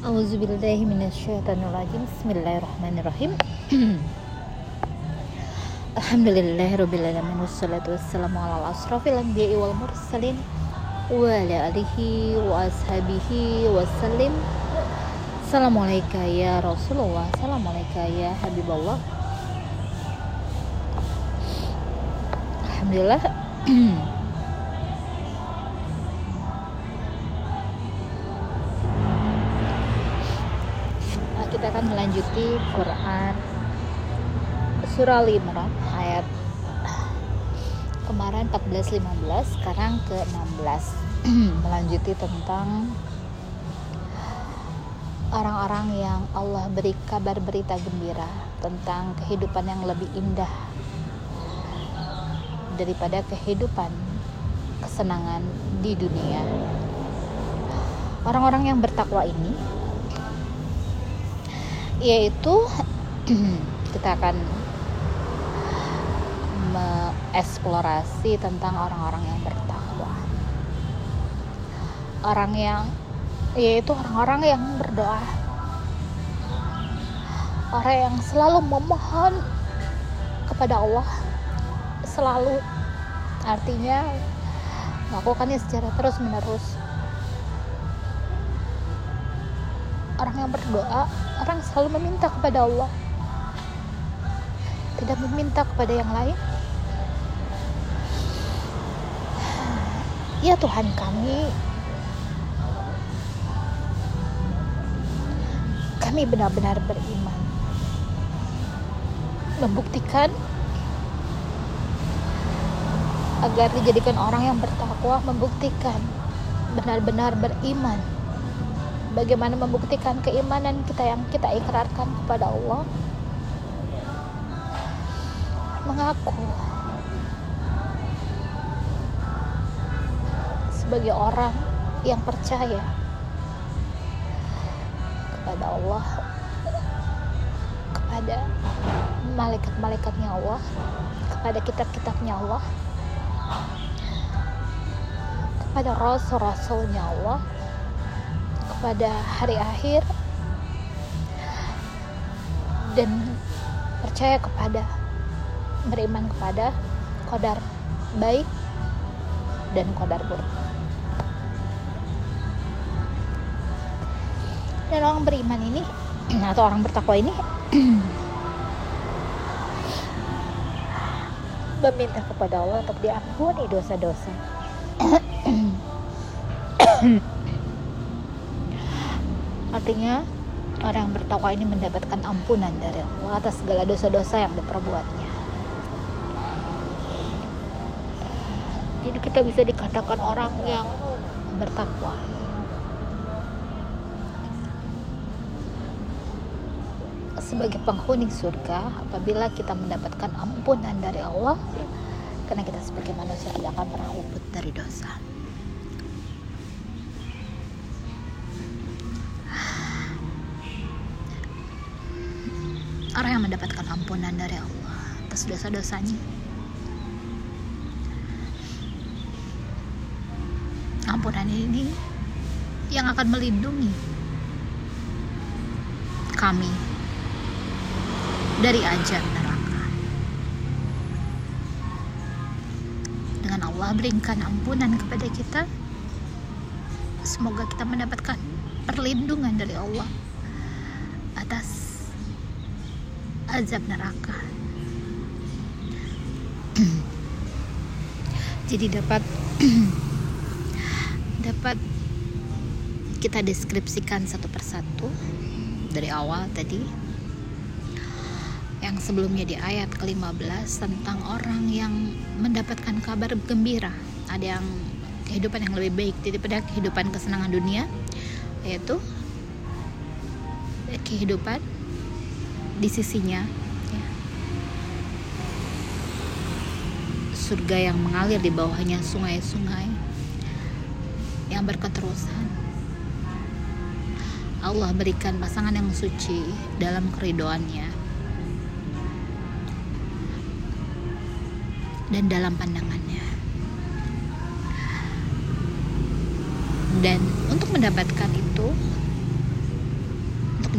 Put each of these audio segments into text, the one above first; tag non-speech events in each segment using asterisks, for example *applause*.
Auzubillahi minasyaitonirrajim. Bismillahirrahmanirrahim. *clears throat* Alhamdulillahirabbil alamin wassalatu wassalamu ala asrofil anbiya'i wal mursalin wa ala alihi wa ashabihi wasallim. Assalamualaikum ya Rasulullah. Assalamualaikum ya Habibullah. *clears throat* Alhamdulillah. *clears throat* akan melanjuti Quran surah Al Imran ayat kemarin 14 15 sekarang ke 16 *clears throat* melanjuti tentang orang-orang yang Allah beri kabar berita gembira tentang kehidupan yang lebih indah daripada kehidupan kesenangan di dunia. Orang-orang yang bertakwa ini yaitu *clears throat* kita akan mengeksplorasi tentang orang-orang yang bertakwa. Orang yang yaitu orang-orang yang berdoa. Orang yang selalu memohon kepada Allah selalu artinya melakukannya secara terus menerus orang yang berdoa orang selalu meminta kepada Allah. Tidak meminta kepada yang lain. Ya Tuhan kami. Kami benar-benar beriman. Membuktikan agar dijadikan orang yang bertakwa membuktikan benar-benar beriman bagaimana membuktikan keimanan kita yang kita ikrarkan kepada Allah. Mengaku sebagai orang yang percaya kepada Allah kepada malaikat-malaikatnya Allah kepada kitab-kitabnya Allah kepada rasul-rasulnya Allah kepada hari akhir dan percaya kepada beriman kepada kodar baik dan kodar buruk. Dan orang beriman ini *clears throat* atau orang bertakwa ini *clears throat* meminta kepada Allah untuk diampuni dosa-dosa *clears throat* artinya orang yang bertakwa ini mendapatkan ampunan dari Allah atas segala dosa-dosa yang diperbuatnya. Jadi kita bisa dikatakan orang yang bertakwa. Sebagai penghuni surga apabila kita mendapatkan ampunan dari Allah karena kita sebagai manusia tidak akan pernah luput dari dosa orang yang mendapatkan ampunan dari Allah atas dosa-dosanya ampunan ini yang akan melindungi kami dari ajar neraka. Dengan Allah berikan ampunan kepada kita, semoga kita mendapatkan perlindungan dari Allah atas azab neraka. *clears throat* Jadi dapat *clears throat* dapat kita deskripsikan satu persatu dari awal tadi yang sebelumnya di ayat ke-15 tentang orang yang mendapatkan kabar gembira ada yang kehidupan yang lebih baik daripada kehidupan kesenangan dunia yaitu kehidupan di sisinya. Ya. surga yang mengalir di bawahnya sungai-sungai yang berketerusan. Allah berikan pasangan yang suci dalam keridoannya. Dan dalam pandangannya. Dan untuk mendapatkan itu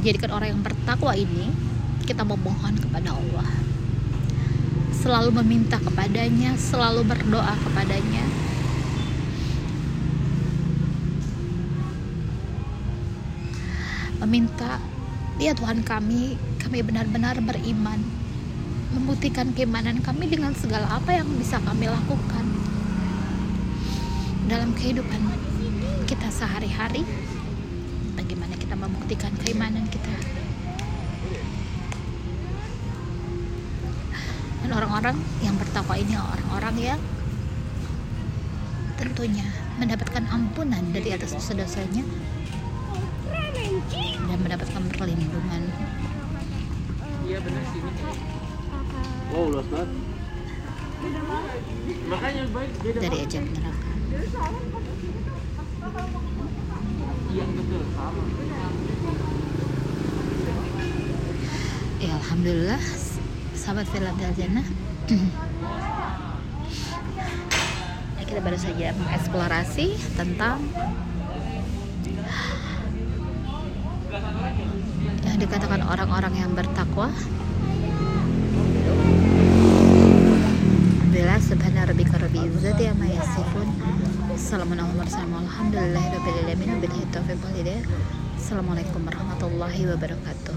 dijadikan orang yang bertakwa ini kita memohon kepada Allah. Selalu meminta kepadanya selalu berdoa kepadanya. Meminta ya Tuhan kami kami benar-benar beriman. Membuktikan keimanan kami dengan segala apa yang bisa kami lakukan dalam kehidupan kita sehari-hari. Bagaimana kita membuktikan keimanan kita orang-orang yang bertakwa ini orang-orang yang tentunya mendapatkan ampunan dari atas dosa-dosanya dan mendapatkan perlindungan Iya benar sih. Wow, luas banget. Makanya baik beda dari ajab neraka. Iya betul sama. Ya alhamdulillah sahabat film Del Jannah. Nah, kita baru saja mengeksplorasi tentang yang dikatakan orang-orang yang bertakwa. Alhamdulillah subhana rabbika rabbil izzati amma yasifun. Assalamualaikum warahmatullahi wabarakatuh. Assalamualaikum warahmatullahi wabarakatuh.